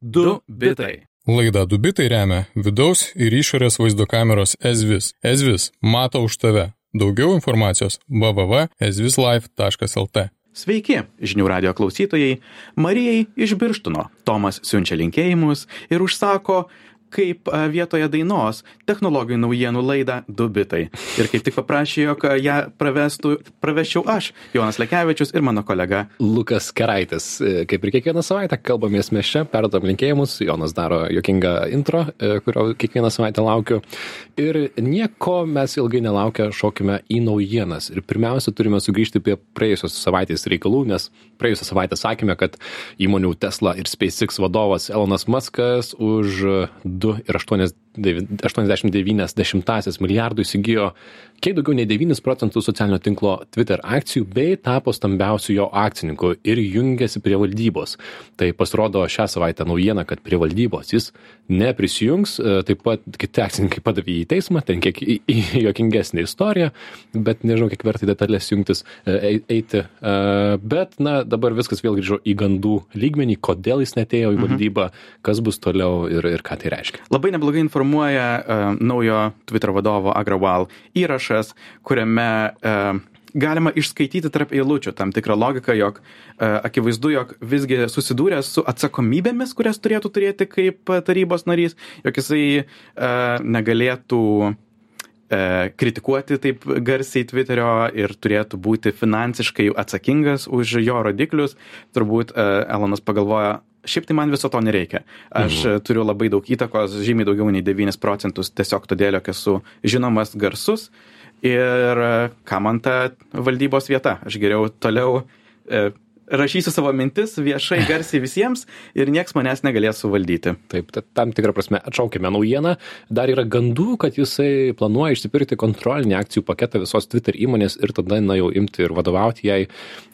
Du bitai. Laida Dubitai remia vidaus ir išorės vaizdo kameros Ezvis. Ezvis mato už tave. Daugiau informacijos www.ezvislife.lt. Sveiki, žinių radio klausytojai. Marijai iš Birštuno. Tomas siunčia linkėjimus ir užsako kaip vietoje dainos technologijų naujienų laidą Du bitai. Ir kaip tik paprašė, jog ją pravestų, praveščiau aš, Jonas Lekevičius ir mano kolega. Lukas Keraitis. E, Kaip ir kiekvieną savaitę kalbamės mes čia, perduodam linkėjimus, Jonas daro jokingą intro, e, kurio kiekvieną savaitę laukiu. Ir nieko mes ilgai nelaukę šokime į naujienas. Ir pirmiausia, turime sugrįžti prie praėjusios savaitės reikalų, nes praėjusią savaitę sakėme, kad įmonių Tesla ir SpaceX vadovas Elonas Muskas už du ir aštuonias 2,89 milijardų įsigijo kiek daugiau nei 9 procentų socialinio tinklo Twitter akcijų bei tapo stambiausiu jo akcininku ir jungėsi prie valdybos. Tai pasirodo šią savaitę naujiena, kad prie valdybos jis neprisijungs, e, taip pat kiti akcininkai padavė į teismą, ten kiek jokingesnė istorija, bet nežinau, kiek verta į detalės jungtis, e, ei- eiti. E, Bet, na, dabar viskas vėl grįžo į gandų lygmenį, kodėl jis netėjo į valdybą, kas bus toliau ir, ir ką tai reiškia. Labai neblogai informuoja uh, naujo Twitter vadovo Agrawal įrašas, kuriame uh, galima išskaityti tarp eilučių tam tikrą logiką, jog uh, akivaizdu, jog visgi susidūrė su atsakomybėmis, kurias turėtų turėti kaip uh, tarybos narys, jog jisai uh, negalėtų e, kritikuoti taip garsiai Twitterio ir turėtų būti finansiškai atsakingas už jo rodiklius. Turbūt e, Elonas pagalvoja, šiaip tai man viso to nereikia. Aš mhm. turiu labai daug įtakos, žymiai daugiau nei 9 procentus, tiesiog todėl, jog esu žinomas, garsus. Ir e, kam man ta valdybos vieta? Aš geriau toliau e, rašysiu savo mintis viešai, garsiai visiems ir nieks manęs negalės suvaldyti. Taip, ta- tam tikrą prasme atšaukime naujieną. Dar yra gandų, kad jisai planuoja išsipirkti kontrolinį akcijų paketą visos Twitter įmonės ir tada, na, jau imti ir vadovauti jai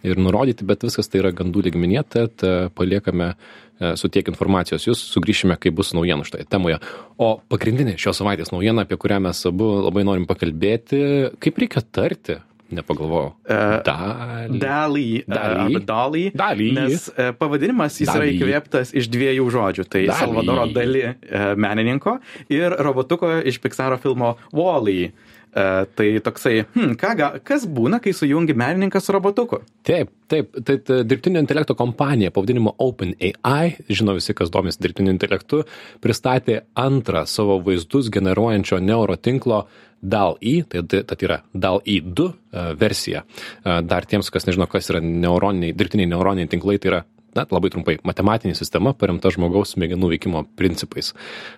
ir nurodyti, bet viskas tai yra gandų lygmenyje, tad e, paliekame e, su tiek informacijos. Jūs sugrįšime, kai bus naujienų šitoje temoje. O pagrindinė šios savaitės naujiena, apie kurią mes abu labai norim pakalbėti, kaip reikia tarti, nepagalvojau. E, Dalį. Dalį. Dalį. Arba Dalį. Dalį. Nes e, pavadinimas jis yra Dalį. įkvėptas iš dviejų žodžių. Tai Dalį. Salvadoro Dali e, menininko ir robotuko iš Pixaro filmo Wally. E, tai toksai, hm, ką, kas būna, kai sujungi menininką su robotuku? Taip, taip, tai ta dirbtinio intelekto kompanija pavadinimu OpenAI, žino visi, kas domisi dirbtiniu intelektu, pristatė antrą savo vaizdus generuojančio neurotinklo DAL-E, tai, tai, tai yra DAL-E 2 e, versija. E, Dar tiems, kas nežino, kas yra neuroniniai, dirbtiniai neuroniniai tinklai, tai yra na, labai trumpai, matematinė sistema paremta žmogaus smegenų veikimo principais.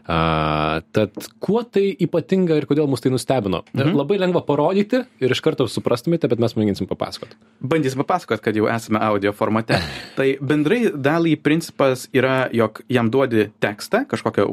A, tad kuo tai ypatinga ir kodėl mus tai nustebino? Mhm. Labai lengva parodyti ir iš karto suprastumėte, bet mes mėginsim papasakoti. Bandysim papasakot, kad jau esame audio formate. tai bendrai dalį principas yra, jog jam duodi tekstą, kažkokią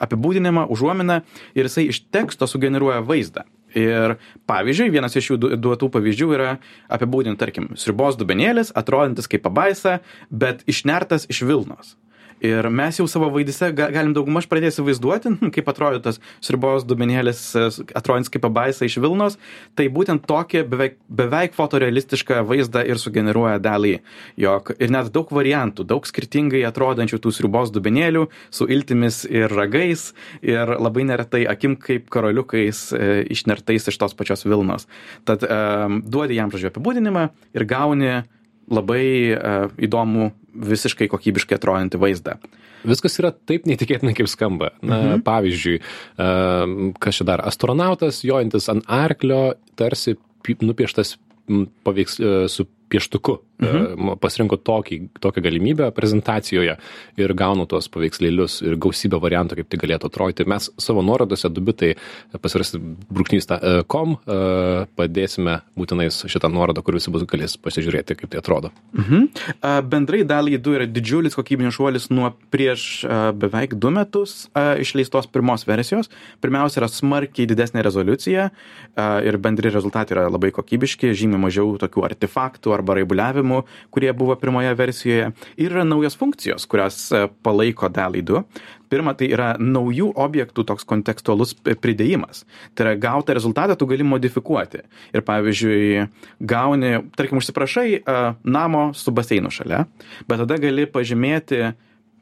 apibūdinimą, užuominą ir jisai iš teksto sugeneruoja vaizdą. Ir pavyzdžiui, vienas iš jų du- duotų pavyzdžių yra apibūdinti, tarkim, sribos dubenėlis, atrodantis kaip pabaisa, bet išnertas iš Vilnos. Ir mes jau savo vaidise ga- galim daugmaž pradėti įsivaizduoti, hm, kaip atrodo tas sribos dubenėlis, e, atrodantis kaip pabaisa iš Vilnos. Tai būtent tokį beveik, beveik fotorealistišką vaizdą ir sugeneruoja dalį. Jog ir net daug variantų, daug skirtingai atrodančių tų sribos dubenėlių su iltimis ir ragais ir labai neretai akim kaip karoliukais e, išnertais iš tos pačios Vilnos. Tad e, duodi jam žodžiu apibūdinimą ir gauni labai e, įdomų, visiškai kokybiškai atrodantį vaizdą. Viskas yra taip neįtikėtinai, kaip skamba. Na, mhm. Pavyzdžiui, kas čia dar, astronautas, jojantis ant arklio, tarsi pi- nupieštas paveiks e, su pieštuku. Mhm. Pasirinko tokį, tokią galimybę prezentacijoje ir gaunu tuos paveikslėlius ir gausybę variantų, kaip tai galėtų atrodyti. Mes savo nuorodose dubitai pasirasti brūkšnys.com padėsime būtinai šitą nuorodą, kur visi bus galės pasižiūrėti, kaip tai atrodo. Mhm. Bendrai dalį 2 yra didžiulis kokybinis šuolis nuo prieš beveik du metus a, išleistos pirmos versijos. Pirmiausia, yra smarkiai didesnė rezoliucija ir bendri rezultatai yra labai kokybiški, žymiai mažiau tokių artefaktų arba raibuliavimų algoritmų, kurie buvo pirmoje versijoje. Ir yra naujos funkcijos, kurios e, palaiko DALI 2. Pirma, tai yra naujų objektų toks kontekstualus pridėjimas. Tai yra gautą rezultatą tu gali modifikuoti. Ir pavyzdžiui, gauni, tarkim, užsiprašai uh, namo su baseinu šalia, bet tada gali pažymėti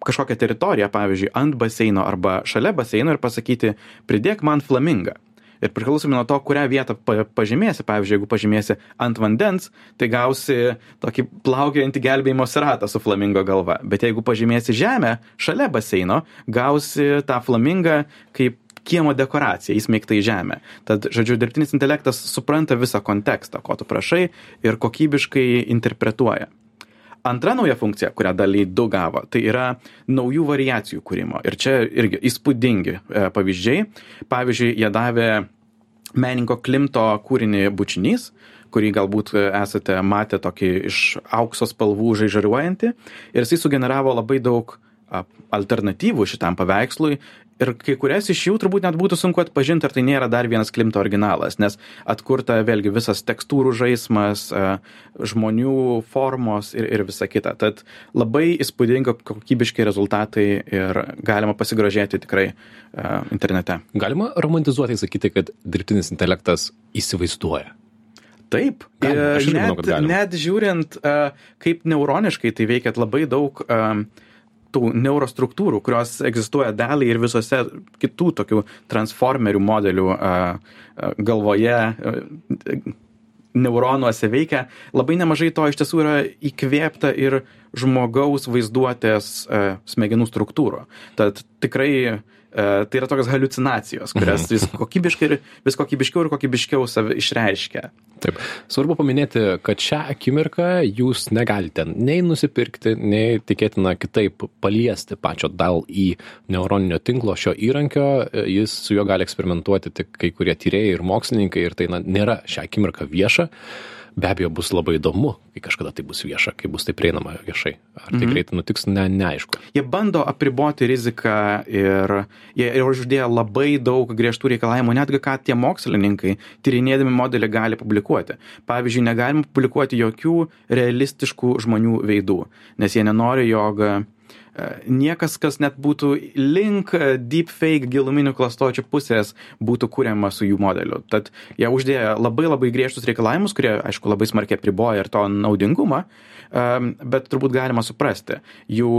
kažkokią teritoriją, pavyzdžiui, ant baseino arba šalia baseino ir pasakyti, pridėk man flamingą ir priklausomai nuo to kurią vietą pa pažymėsi. Pavyzdžiui jeigu pažymėsi ant vandens tai gausi tokį plaukiojantį gelbėjimosi ratą su flamingo galva. Bet jeigu pažymėsi žemę šalia baseino gausi tą flamingą kaip kiemo dekoracija įsmeigta į žemę. Tad žodžiu dirbtinis intelektas supranta visą kontekstą ko tu prašai ir kokybiškai interpretuoja Antra nauja funkcija, kurią daliai 2 gavo, tai yra naujų variacijų kūrimo. Ir čia irgi įspūdingi e, pavyzdžiai. Pavyzdžiui, jie davė meninko Klimto kūrinį Bučinys, kurį galbūt esate matę tokį iš aukso spalvų žaižariuojantį. Ir jisai sugeneravo labai daug alternatyvų šitam paveikslui ir kai kurias iš jų turbūt net būtų sunku atpažinti, ar tai nėra dar vienas Klimto originalas, nes atkurta vėlgi visas tekstūrų žaidimas, žmonių formos ir, ir visa kita. Tad labai įspūdinga kokybiški rezultatai ir galima pasigrožėti tikrai internete. Galima romantizuotai sakyti, kad dirbtinis intelektas įsivaizduoja. Taip, galima, net, manau, net žiūrint, kaip neuroniškai tai veikia labai daug uh, tų neurostruktūrų, kurios egzistuoja dalį ir visose kitų tokių transformerių modelių galvoje, neuronuose veikia, labai nemažai to iš tiesų yra įkvėpta ir žmogaus vaizduotės smegenų struktūrų. Tad tikrai E, tai yra tokios haliucinacijos, kurias mhm. vis kokybiškai ir vis kokybiškiau ir kokybiškiau save išreiškia. Taip. Svarbu paminėti, kad šią akimirką jūs negalite nei nusipirkti, nei tikėtina kitaip paliesti pačio DAL į neuroninio tinklo šio įrankio. Jis su juo gali eksperimentuoti tik kai kurie tyrėjai ir mokslininkai ir tai na, nėra šią akimirką vieša be abejo bus labai įdomu, kai kažkada tai bus vieša, kai bus tai prieinama viešai. Ar tai mhm. greitai nutiks, ne, neaišku. Jie bando apriboti riziką ir jie ir uždėjo labai daug griežtų reikalavimų, netgi ką tie mokslininkai tyrinėdami modelį gali publikuoti. Pavyzdžiui, negalima publikuoti jokių realistiškų žmonių veidų, nes jie nenori, jog niekas, kas net būtų link deepfake giluminių klastočių pusės, būtų kuriama su jų modeliu. Tad jie uždėjo labai labai griežtus reikalavimus, kurie, aišku, labai smarkiai priboja ir to naudingumą, bet turbūt galima suprasti. Jų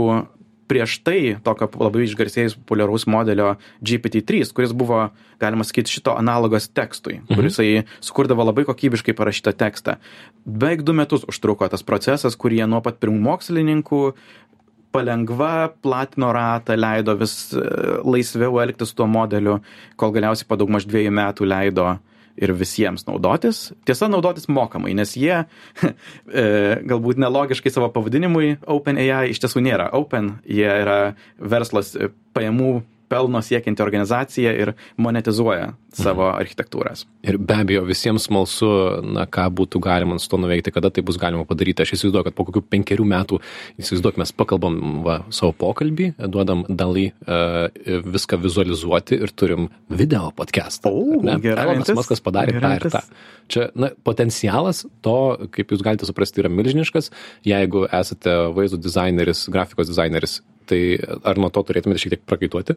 prieš tai tokio labai išgarsėjus populiaraus modelio GPT-3, kuris buvo, galima sakyti, šito analogas tekstui, mhm. kuris sukurdavo labai kokybiškai parašytą tekstą. Beveik du metus užtruko tas procesas, kurį jie nuo pat pirmų mokslininkų palengva platino ratą, leido vis e, laisviau elgtis tuo modeliu, kol galiausiai po daugmaž dviejų metų leido ir visiems naudotis. Tiesa, naudotis mokamai, nes jie e, galbūt nelogiškai savo pavadinimui OpenAI iš tiesų nėra Open, jie yra verslas e, pajamų pelno siekianti organizacija ir monetizuoja savo mhm. architektūras. Ir be abejo, visiems smalsu, na, ką būtų galima su to nuveikti, kada tai bus galima padaryti. Aš įsivaizduoju, kad po kokių penkerių metų, įsivaizduok, mes pakalbam va, savo pokalbį, duodam dalį uh, viską vizualizuoti ir turim video podcastą. O, gerai. Elonas Maskas padarė tą ir tą. Čia, na, potencialas to, kaip jūs galite suprasti, yra milžiniškas. Jeigu esate vaizdo dizaineris, grafikos dizaineris, tai ar nuo to turėtumėte šiek tiek prakaituoti?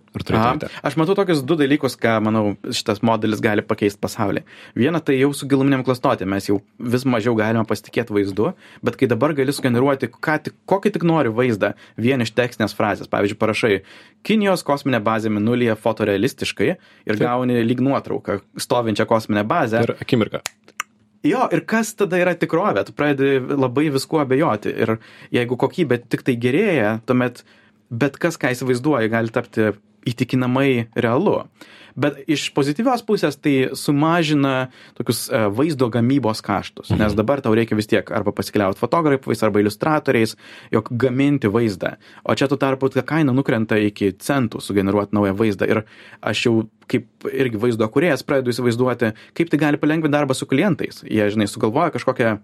Aš matau tokius du dalykus, ką, manau, šitas modelis gali pakeisti pasaulį. Viena, tai jau su giluminiam klastotėm mes jau vis mažiau galime pasitikėti vaizdu, bet kai dabar gali sugeneruoti tik, kokį tik nori vaizdą vien iš tekstinės frazės, pavyzdžiui, parašai Kinijos kosminė bazė minulyje fotorealistiškai ir gauni lyg nuotrauką stovinčią kosminę bazę. Ir akimirką. Jo, ir kas tada yra tikrovė? Tu pradedi labai viskuo abejoti. Ir jeigu kokybė tik tai gerėja, tuomet bet kas, ką įsivaizduoji, gali tapti įtikinamai realu. Bet iš pozityvios pusės tai sumažina tokius e, vaizdo gamybos kaštus, mhm. nes dabar tau reikia vis tiek arba pasikliauti fotografais arba iliustratoriais, jog gaminti vaizdą. O čia tu tarpu ta kaina nukrenta iki centų sugeneruoti naują vaizdą. Ir aš jau kaip irgi vaizdo kuriejas pradedu įsivaizduoti, kaip tai gali palengvinti darbą su klientais. Jie, žinai, sugalvoja kažkokią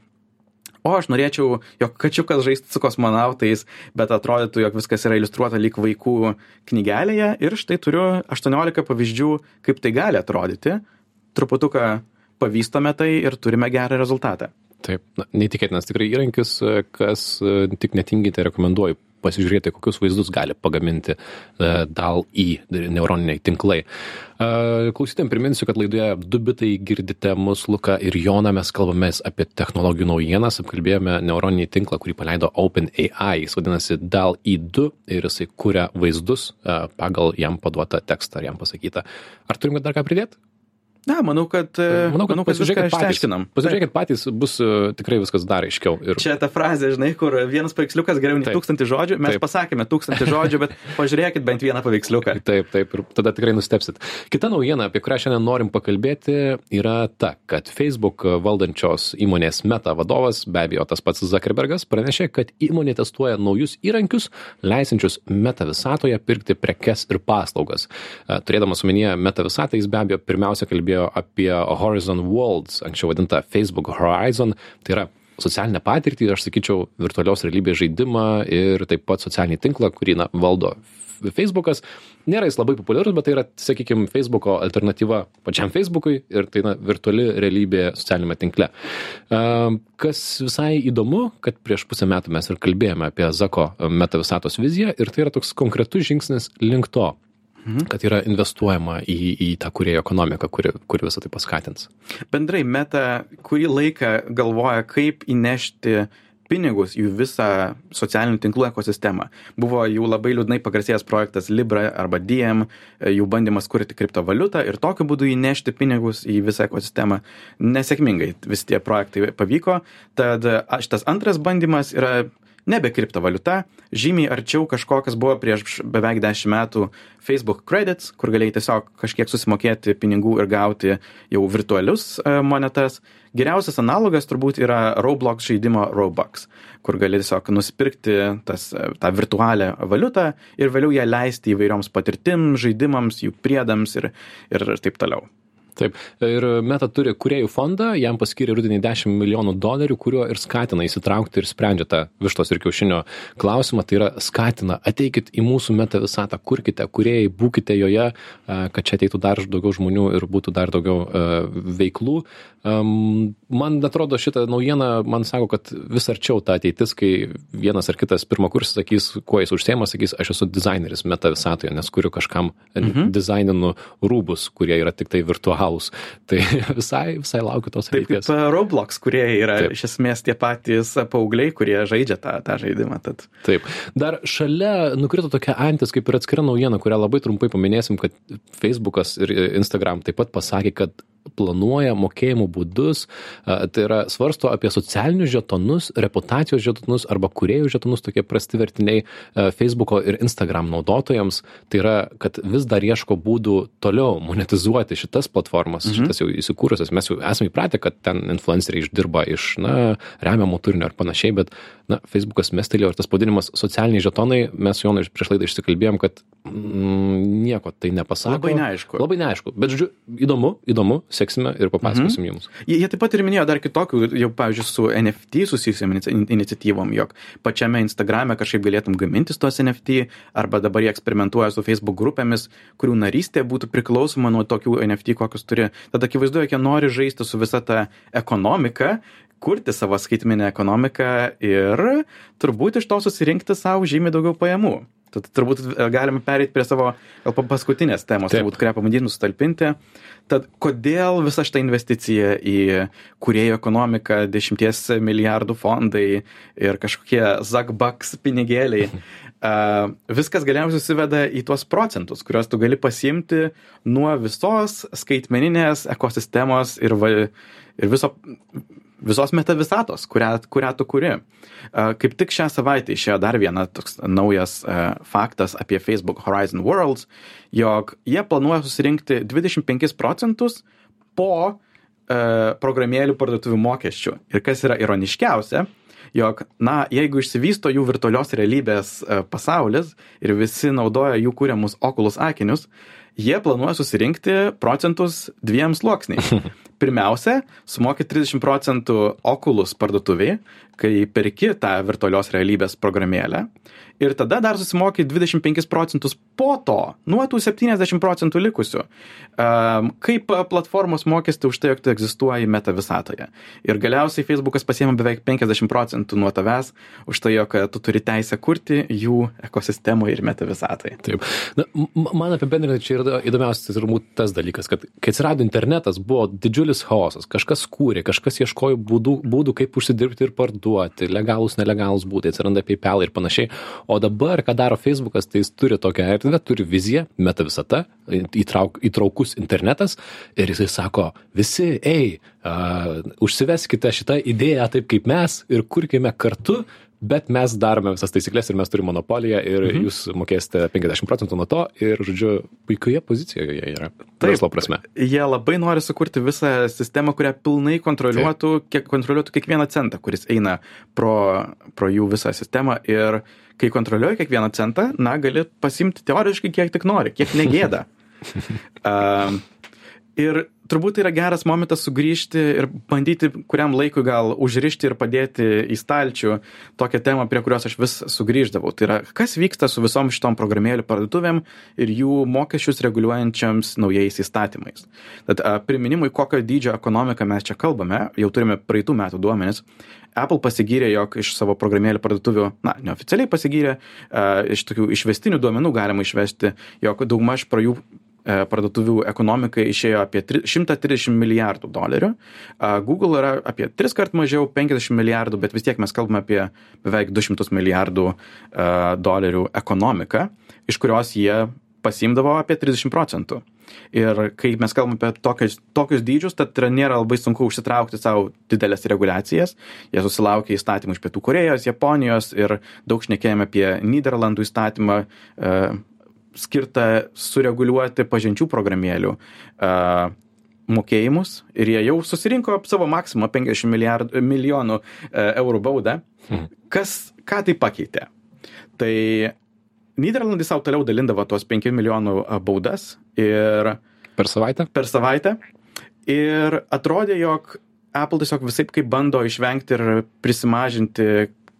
o aš norėčiau, jog kačiukas žaistų su kosmonautais, bet atrodytų, jog viskas yra iliustruota lyg vaikų knygelėje ir štai turiu 18 pavyzdžių, kaip tai gali atrodyti. Truputuką pavystome tai ir turime gerą rezultatą. Taip, na, neįtikėtinas tikrai įrankis, kas e, tik netingite rekomenduoju pasižiūrėti, kokius vaizdus gali pagaminti uh, DAL-E neuroniniai tinklai. Uh, Klausytėm priminsiu, kad laidoje du bitai girdite mus, Luką ir Joną, mes kalbamės apie technologijų naujienas, apkalbėjome neuroninį tinklą, kurį paleido OpenAI, jis vadinasi DAL-E2 ir jisai kuria vaizdus uh, pagal jam paduotą tekstą ar jam pasakytą. Ar turim dar ką pridėti? Ne, manau, kad, e, manau, kad, manau, kad pasižiūrėkit patys. Pasižiūrėkit patys, bus e, tikrai viskas dar aiškiau. Ir... Čia ta frazė, žinai, kur vienas paveiksliukas geriau nei Taip. tūkstantį žodžių. Mes Taip. pasakėme tūkstantį žodžių, bet pažiūrėkit bent vieną paveiksliuką. Taip, taip, ir tada tikrai nustepsit. Kita naujiena, apie kurią šiandien norim pakalbėti, yra ta, kad Facebook valdančios įmonės Meta vadovas, be abejo tas pats Zuckerbergas, pranešė, kad įmonė testuoja naujus įrankius, leisinčius Meta visatoje pirkti prekes ir paslaugas. E, Turėdamas omenyje Meta visatą, jis be abejo pirmiausia kalbėjo apie Horizon Worlds, anksčiau vadinta Facebook Horizon, tai yra socialinę patirtį, aš sakyčiau, virtualios realybės žaidimą ir taip pat socialinį tinklą, kurį na, valdo Facebookas. Nėra jis labai populiarus, bet tai yra, sakykime, Facebooko alternatyva pačiam Facebookui ir tai na, virtuali realybė socialinėme tinkle. Ehm, Kas visai įdomu, kad prieš pusę metų mes ir kalbėjome apie Zako meta visatos viziją ir tai yra toks konkretus žingsnis link to kad yra investuojama į, į tą kurėjo ekonomiką, kuri, kuri visą tai paskatins. Bendrai meta kurį laiką galvoja, kaip įnešti pinigus į visą socialinių tinklų ekosistemą. Buvo jau labai liūdnai pagarsėjęs projektas Libra arba Diem, jų bandymas kurti kriptovaliutą ir tokiu būdu įnešti pinigus į visą ekosistemą. Nesėkmingai vis tie projektai pavyko, tad šitas antras bandymas yra nebe kriptovaliuta, žymiai arčiau kažko, kas buvo prieš beveik 10 metų Facebook credits, kur galėjai tiesiog kažkiek susimokėti pinigų ir gauti jau virtualius e, monetas. Geriausias analogas turbūt yra Roblox žaidimo Robux, kur gali tiesiog nusipirkti tas, e, tą virtualią valiutą ir vėliau ją leisti įvairioms patirtims, žaidimams, jų priedams ir, ir taip toliau. Taip, ir Meta turi kuriejų fondą, jam paskyrė rudenį 10 milijonų dolerių, kuriuo ir skatina įsitraukti ir sprendžia tą vištos ir kiaušinio klausimą. Tai yra skatina, ateikit į mūsų Meta visatą, kurkite, kuriejai, būkite joje, kad čia ateitų dar daugiau žmonių ir būtų dar daugiau veiklų. Man atrodo, šitą naujieną man sako, kad vis arčiau ta ateitis, kai vienas ar kitas pirmakursis sakys, kuo jis užsiema, sakys, aš esu dizaineris Meta visatoje, nes kuriu kažkam mhm. dizaininu rūbus, kurie yra tik tai virtualūs. Tai visai, visai laukiu tos Taip kaip e, Roblox, kurie yra Taip. Taip. iš esmės tie patys paaugliai, kurie žaidžia tą, tą žaidimą. Tad... Taip. Dar šalia nukrito tokia antis, kaip ir atskira naujiena, kurią labai trumpai paminėsim, kad Facebookas ir Instagram taip pat pasakė, kad planuoja mokėjimų būdus, tai yra svarsto apie socialinius žetonus, reputacijos žetonus arba kuriejų žetonus, tokie prasti vertiniai Facebooko ir Instagram naudotojams. Tai yra, kad vis dar ieško būdų toliau monetizuoti šitas platformas, mhm. šitas jau įsikūrusias. Mes jau esame įpratę, kad ten influenceriai išdirba iš, na, remiamų turinio ar panašiai, bet, na, Facebookas mestelėjo ir tas pavadinimas socialiniai žetonai, mes iš- prieš laidą išsikalbėjom, kad mm, nieko tai nepasako. Labai neaišku. Labai neaišku, bet žodžiu, įdomu, įdomu, seksime ir papasakosim mhm. jums. Jie, jie taip pat ir minėjo dar kitokių, jau pavyzdžiui, su NFT susijusiam inici- iniciatyvom, jog pačiame Instagrame kažkaip galėtum gamintis tos NFT, arba dabar jie eksperimentuoja su Facebook grupėmis, kurių narystė būtų priklausoma nuo tokių NFT, kokius turi. Tada akivaizdu, jog jie nori žaisti su visa ta ekonomika, kurti savo skaitminę ekonomiką ir turbūt iš to susirinkti savo žymiai daugiau pajamų. Tad turbūt e, galime pereiti prie savo paskutinės temos, Taip. turbūt, kurią pabandytum sutalpinti. Tad kodėl visa šita investicija į kuriejų ekonomiką, 10 milijardų fondai ir kažkokie Zagbaks pinigėliai, a, viskas galiausiai susiveda į tuos procentus, kuriuos tu gali pasiimti nuo visos skaitmeninės ekosistemos ir, va, ir viso, visos metavisatos, kurią, kurią tu kuri. Kaip tik šią savaitę išėjo dar viena toks naujas faktas apie Facebook Horizon Worlds, jog jie planuoja susirinkti 25 procentus po programėlių parduotuvių mokesčių. Ir kas yra ironiškiausia, jog, na, jeigu išsivysto jų virtualios realybės pasaulis ir visi naudoja jų kūriamus okulus akinius, jie planuoja susirinkti procentus dviem sluoksniais. Pirmiausia, sumokė 30 procentų okulus parduotuviai, kai perki tą virtualios realybės programėlę ir tada dar susimoki 25 procentus po to, nuo tų 70 procentų likusių, um, kaip platformos mokestį už tai, jog tu egzistuoji meta visatoje. Ir galiausiai Facebookas pasiema beveik 50 procentų nuo tavęs už tai, jog tu turi teisę kurti jų ekosistemoje ir meta visatoje. Taip. Na, man apibendrinant čia yra įdomiausias turbūt tas dalykas, kad kai atsirado internetas, buvo didžiulis chaosas. Kažkas kūrė, kažkas ieškojo būdų, būdų kaip užsidirbti ir parduoti, legalus, nelegalus būdai, atsiranda PayPal ir panašiai. O dabar, ką daro Facebookas, tai jis turi tokią erdvę, turi viziją, meta visata, įtrauk, įtraukus internetas ir jisai sako, visi, ei, uh, užsiveskite šitą idėją taip kaip mes ir kurkime kartu, bet mes darome visas taisyklės ir mes turime monopoliją ir mhm. jūs mokėsite 50 procentų nuo to ir, žodžiu, puikioje pozicijoje jie yra. Taip, verslo prasme. Jie labai nori sukurti visą sistemą, kurią pilnai kontroliuotų, kiek, kontroliuotų kiekvieną centą, kuris eina pro, pro jų visą sistemą ir kai kontroliuoji kiekvieną centą, na, gali pasimti teoriškai kiek tik nori, kiek negėda. uh, ir turbūt tai yra geras momentas sugrįžti ir bandyti kuriam laikui gal užrišti ir padėti į stalčių tokią temą, prie kurios aš vis sugrįždavau. Tai yra, kas vyksta su visom šitom programėlių parduotuvėm ir jų mokesčius reguliuojančiams naujais įstatymais. Tad priminimui, kokio dydžio ekonomiką mes čia kalbame, jau turime praeitų metų duomenis. Apple pasigyrė, jog iš savo programėlių parduotuvių, na, neoficialiai pasigyrė, iš tokių išvestinių duomenų galima išvesti, jog daugmaž pro jų parduotuvių ekonomika išėjo apie 130 milijardų dolerių. Google yra apie 3 kart mažiau, 50 milijardų, bet vis tiek mes kalbame apie beveik 200 milijardų e, dolerių ekonomiką, iš kurios jie pasimdavo apie 30 procentų. Ir kai mes kalbame apie tokius, tokius dydžius, tad nėra labai sunku užsitraukti savo didelės reguliacijas. Jie susilaukė įstatymų iš Pietų Korejos, Japonijos ir daug šnekėjome apie Niderlandų įstatymą, e, skirta sureguliuoti pažinčių programėlių uh, mokėjimus ir jie jau susirinko savo maksimumą 50 milijardų, milijonų uh, eurų baudą. Hmm. Kas, ką tai pakeitė? Tai Niderlandai savo toliau dalindavo tuos 5 milijonų baudas ir per savaitę? Per savaitę. Ir atrodė, jog Apple tiesiog visai kaip bando išvengti ir prisimažinti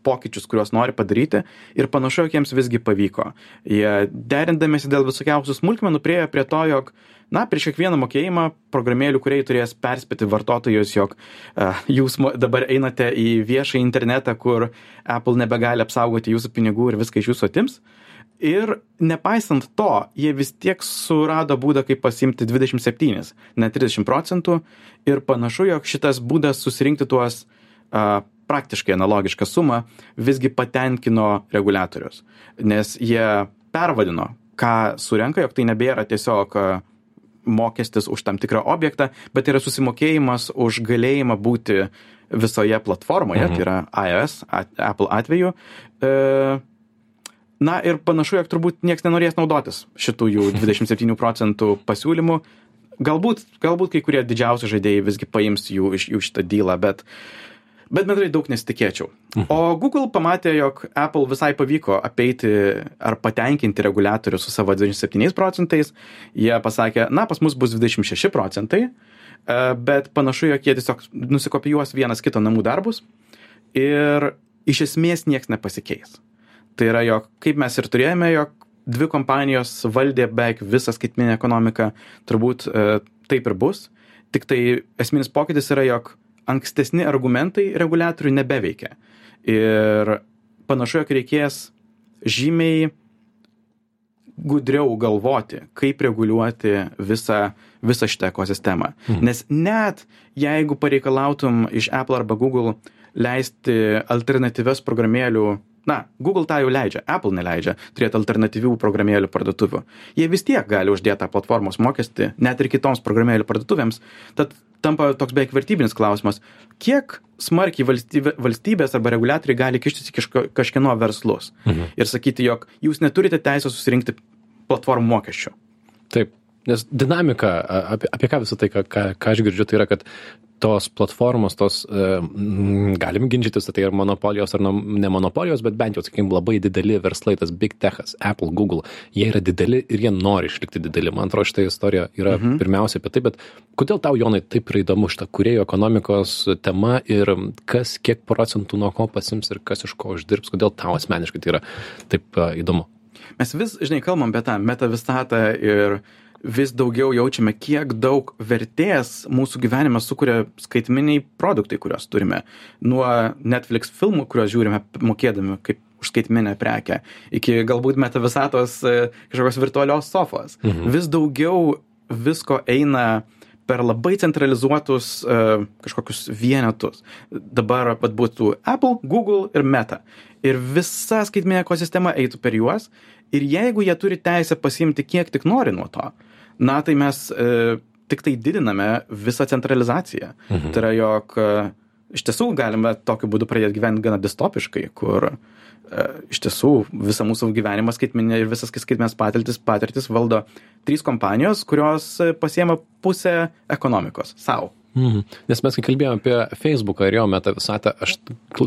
pokyčius, kuriuos nori padaryti ir panašu, jog jiems visgi pavyko. Jie derindamėsi dėl visokiausių smulkmenų priejo prie to, jog na, prieš kiekvieną mokėjimą programėlių, kuriai turės perspėti vartotojus, jog uh, jūs dabar einate į viešą internetą, kur Apple nebegali apsaugoti jūsų pinigų ir viską iš jūsų atims. Ir nepaisant to, jie vis tiek surado būdą, kaip pasimti 27, ne 30 procentų. Ir panašu, jog šitas būdas susirinkti tuos uh, praktiškai analogišką sumą visgi patenkino reguliatorius, nes jie pervadino, ką surenka, jog tai nebėra tiesiog e, mokestis už tam tikrą objektą, bet yra susimokėjimas už galėjimą būti visoje platformoje, mhm. tai yra iOS, Apple atveju. E, na ir panašu, jog turbūt niekas nenorės naudotis šitų jų 27 procentų pasiūlymų. Galbūt, galbūt kai kurie didžiausi žaidėjai visgi paims jų iš jų šitą dylą, bet uh, bet bendrai daug nesitikėčiau. O Google pamatė, jog Apple visai pavyko apeiti ar patenkinti reguliatorių su savo 27 procentais. Jie pasakė, na, pas mus bus 26 procentai, e, bet panašu, jog jie tiesiog nusikopijuos vienas kito namų darbus ir iš esmės nieks nepasikeis. Tai yra, jog kaip mes ir turėjome, jog dvi kompanijos valdė beveik visą skaitminę ekonomiką, turbūt e, taip ir bus. Tik tai esminis pokytis yra, jog ankstesni argumentai reguliatorių nebeveikia. Ir panašu, jog reikės žymiai gudriau galvoti, kaip reguliuoti visą, visą šitą ekosistemą. Mhm. Nes net jeigu pareikalautum iš Apple arba Google leisti alternatyvias programėlių na google tą jau leidžia apple neleidžia turėt alternatyvių programėlių parduotuvių. Jie vis tiek gali uždėt tą platformos mokestį net ir kitoms programėlių parduotuvėms. Tad tampa toks beveik vertybinis klausimas kiek smarkiai valstybė valstybės arba reguliatoriai gali kištis į kažko kažkieno verslus mhm. ir sakyti jog jūs neturite teisės susirinkti platformų mokesčių. Taip Nes dinamika, apie, apie ką visą tai, ką, ką, ką aš girdžiu, tai yra, kad tos platformos, tos, e, galim ginčytis, tai yra monopolijos ar ne monopolijos, bet bent jau, sakykime, labai dideli verslai, tas Big Techas, Apple, Google, jie yra dideli ir jie nori išlikti dideli. Man atrodo, šitą istoriją yra mhm. pirmiausia apie tai, bet kodėl tau, Jonai, taip yra įdomu šitą kurėjo ekonomikos tema ir kas, kiek procentų nuo ko pasims ir kas iš ko uždirbs, kodėl tau asmeniškai tai yra taip uh, įdomu? Mes vis, žinai, kalbam apie tą meta visatą ir vis daugiau jaučiame, kiek daug vertės mūsų gyvenime sukuria skaitminiai produktai, kuriuos turime. Nuo Netflix filmų, kuriuos žiūrime mokėdami kaip už skaitminę prekę, iki galbūt metavisatos e, kažkokios virtualios sofos. Mhm. Vis daugiau visko eina per labai centralizuotus uh, kažkokius vienetus. Dabar pat būtų Apple, Google ir Meta. Ir visa skaitminė ekosistema eitų per juos. Ir jeigu jie turi teisę pasiimti kiek tik nori nuo to, na tai mes e, tik tai didiname visą centralizaciją. Mhm. Tai yra, jog e, iš tiesų galime tokiu būdu pradėti gyventi gana distopiškai, kur e, iš tiesų visą mūsų gyvenimą skaitminė ir visas skaitminės patirtis, patirtis valdo trys kompanijos, kurios pasiema pusę ekonomikos savo. Mhm. Nes mes, kai kalbėjome apie Facebooką ir jo metą visatą, aš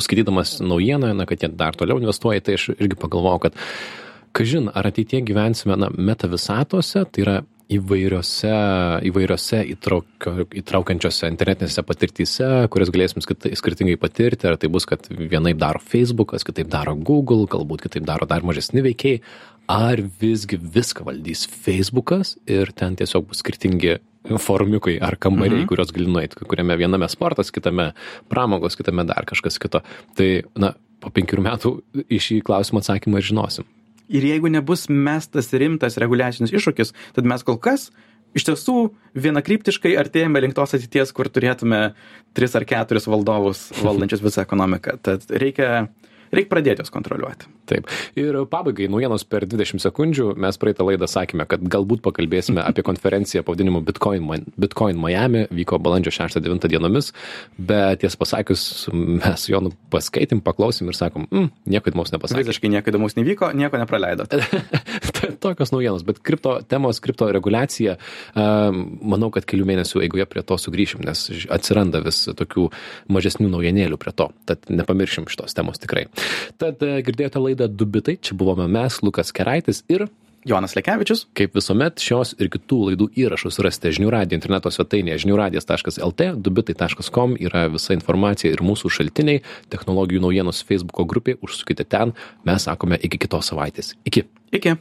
skaitydamas naujieną, na, kad jie dar toliau investuoja, tai aš irgi pagalvojau, kad kažin, ar ateitie gyvensime, na, meta visatose, tai yra įvairiose, įvairiose įtraukio, įtraukiančiose internetinėse patirtyse, kurias galėsim skirtingai patirti, ar tai bus, kad vienaip daro Facebookas, kitaip daro Google, galbūt kitaip daro dar mažesni veikiai, ar visgi viską valdys Facebookas ir ten tiesiog bus skirtingi forumiukai ar kambariai, mhm. kuriuos gali nueiti, kuriame viename sportas, kitame pramogos, kitame dar kažkas kito. Tai, na, po penkerių metų į šį klausimą atsakymą ir žinosim ir jeigu nebus mestas rimtas reguliacinis iššūkis, tad mes kol kas iš tiesų vienakryptiškai artėjame link tos ateities, kur turėtume tris ar keturis valdovus valdančius visą ekonomiką. Tad reikia reikia pradėti juos kontroliuoti. Taip. Ir pabaigai naujienos per 20 sekundžių. Mes praeitą laidą sakėme, kad galbūt pakalbėsime apie konferenciją pavadinimu Bitcoin, Bitcoin Miami, vyko balandžio 6-9 dienomis, bet ties pasakius, mes jo paskaitėm, paklausėm ir sakom, mm, nieko įdomaus nepasakė. Visiškai nieko įdomaus nevyko, nieko nepraleidot. Tokios naujienos, bet kripto temos, kripto reguliacija, manau, kad kelių mėnesių eigoje prie to sugrįšim, nes atsiranda vis tokių mažesnių naujienėlių prie to. Tad nepamiršim šitos temos tikrai. Tad e, girdėjote laidą Dubitai, čia buvome mes, Lukas Keraitis ir Jonas Lekevičius. Kaip visuomet, šios ir kitų laidų įrašus rasite žinių radijo interneto svetainėje žiniųradijas.lt, dubitai.com yra visa informacija ir mūsų šaltiniai, technologijų naujienos Facebook'o grupė, užsukite ten, mes sakome iki kitos savaitės. Iki. Iki.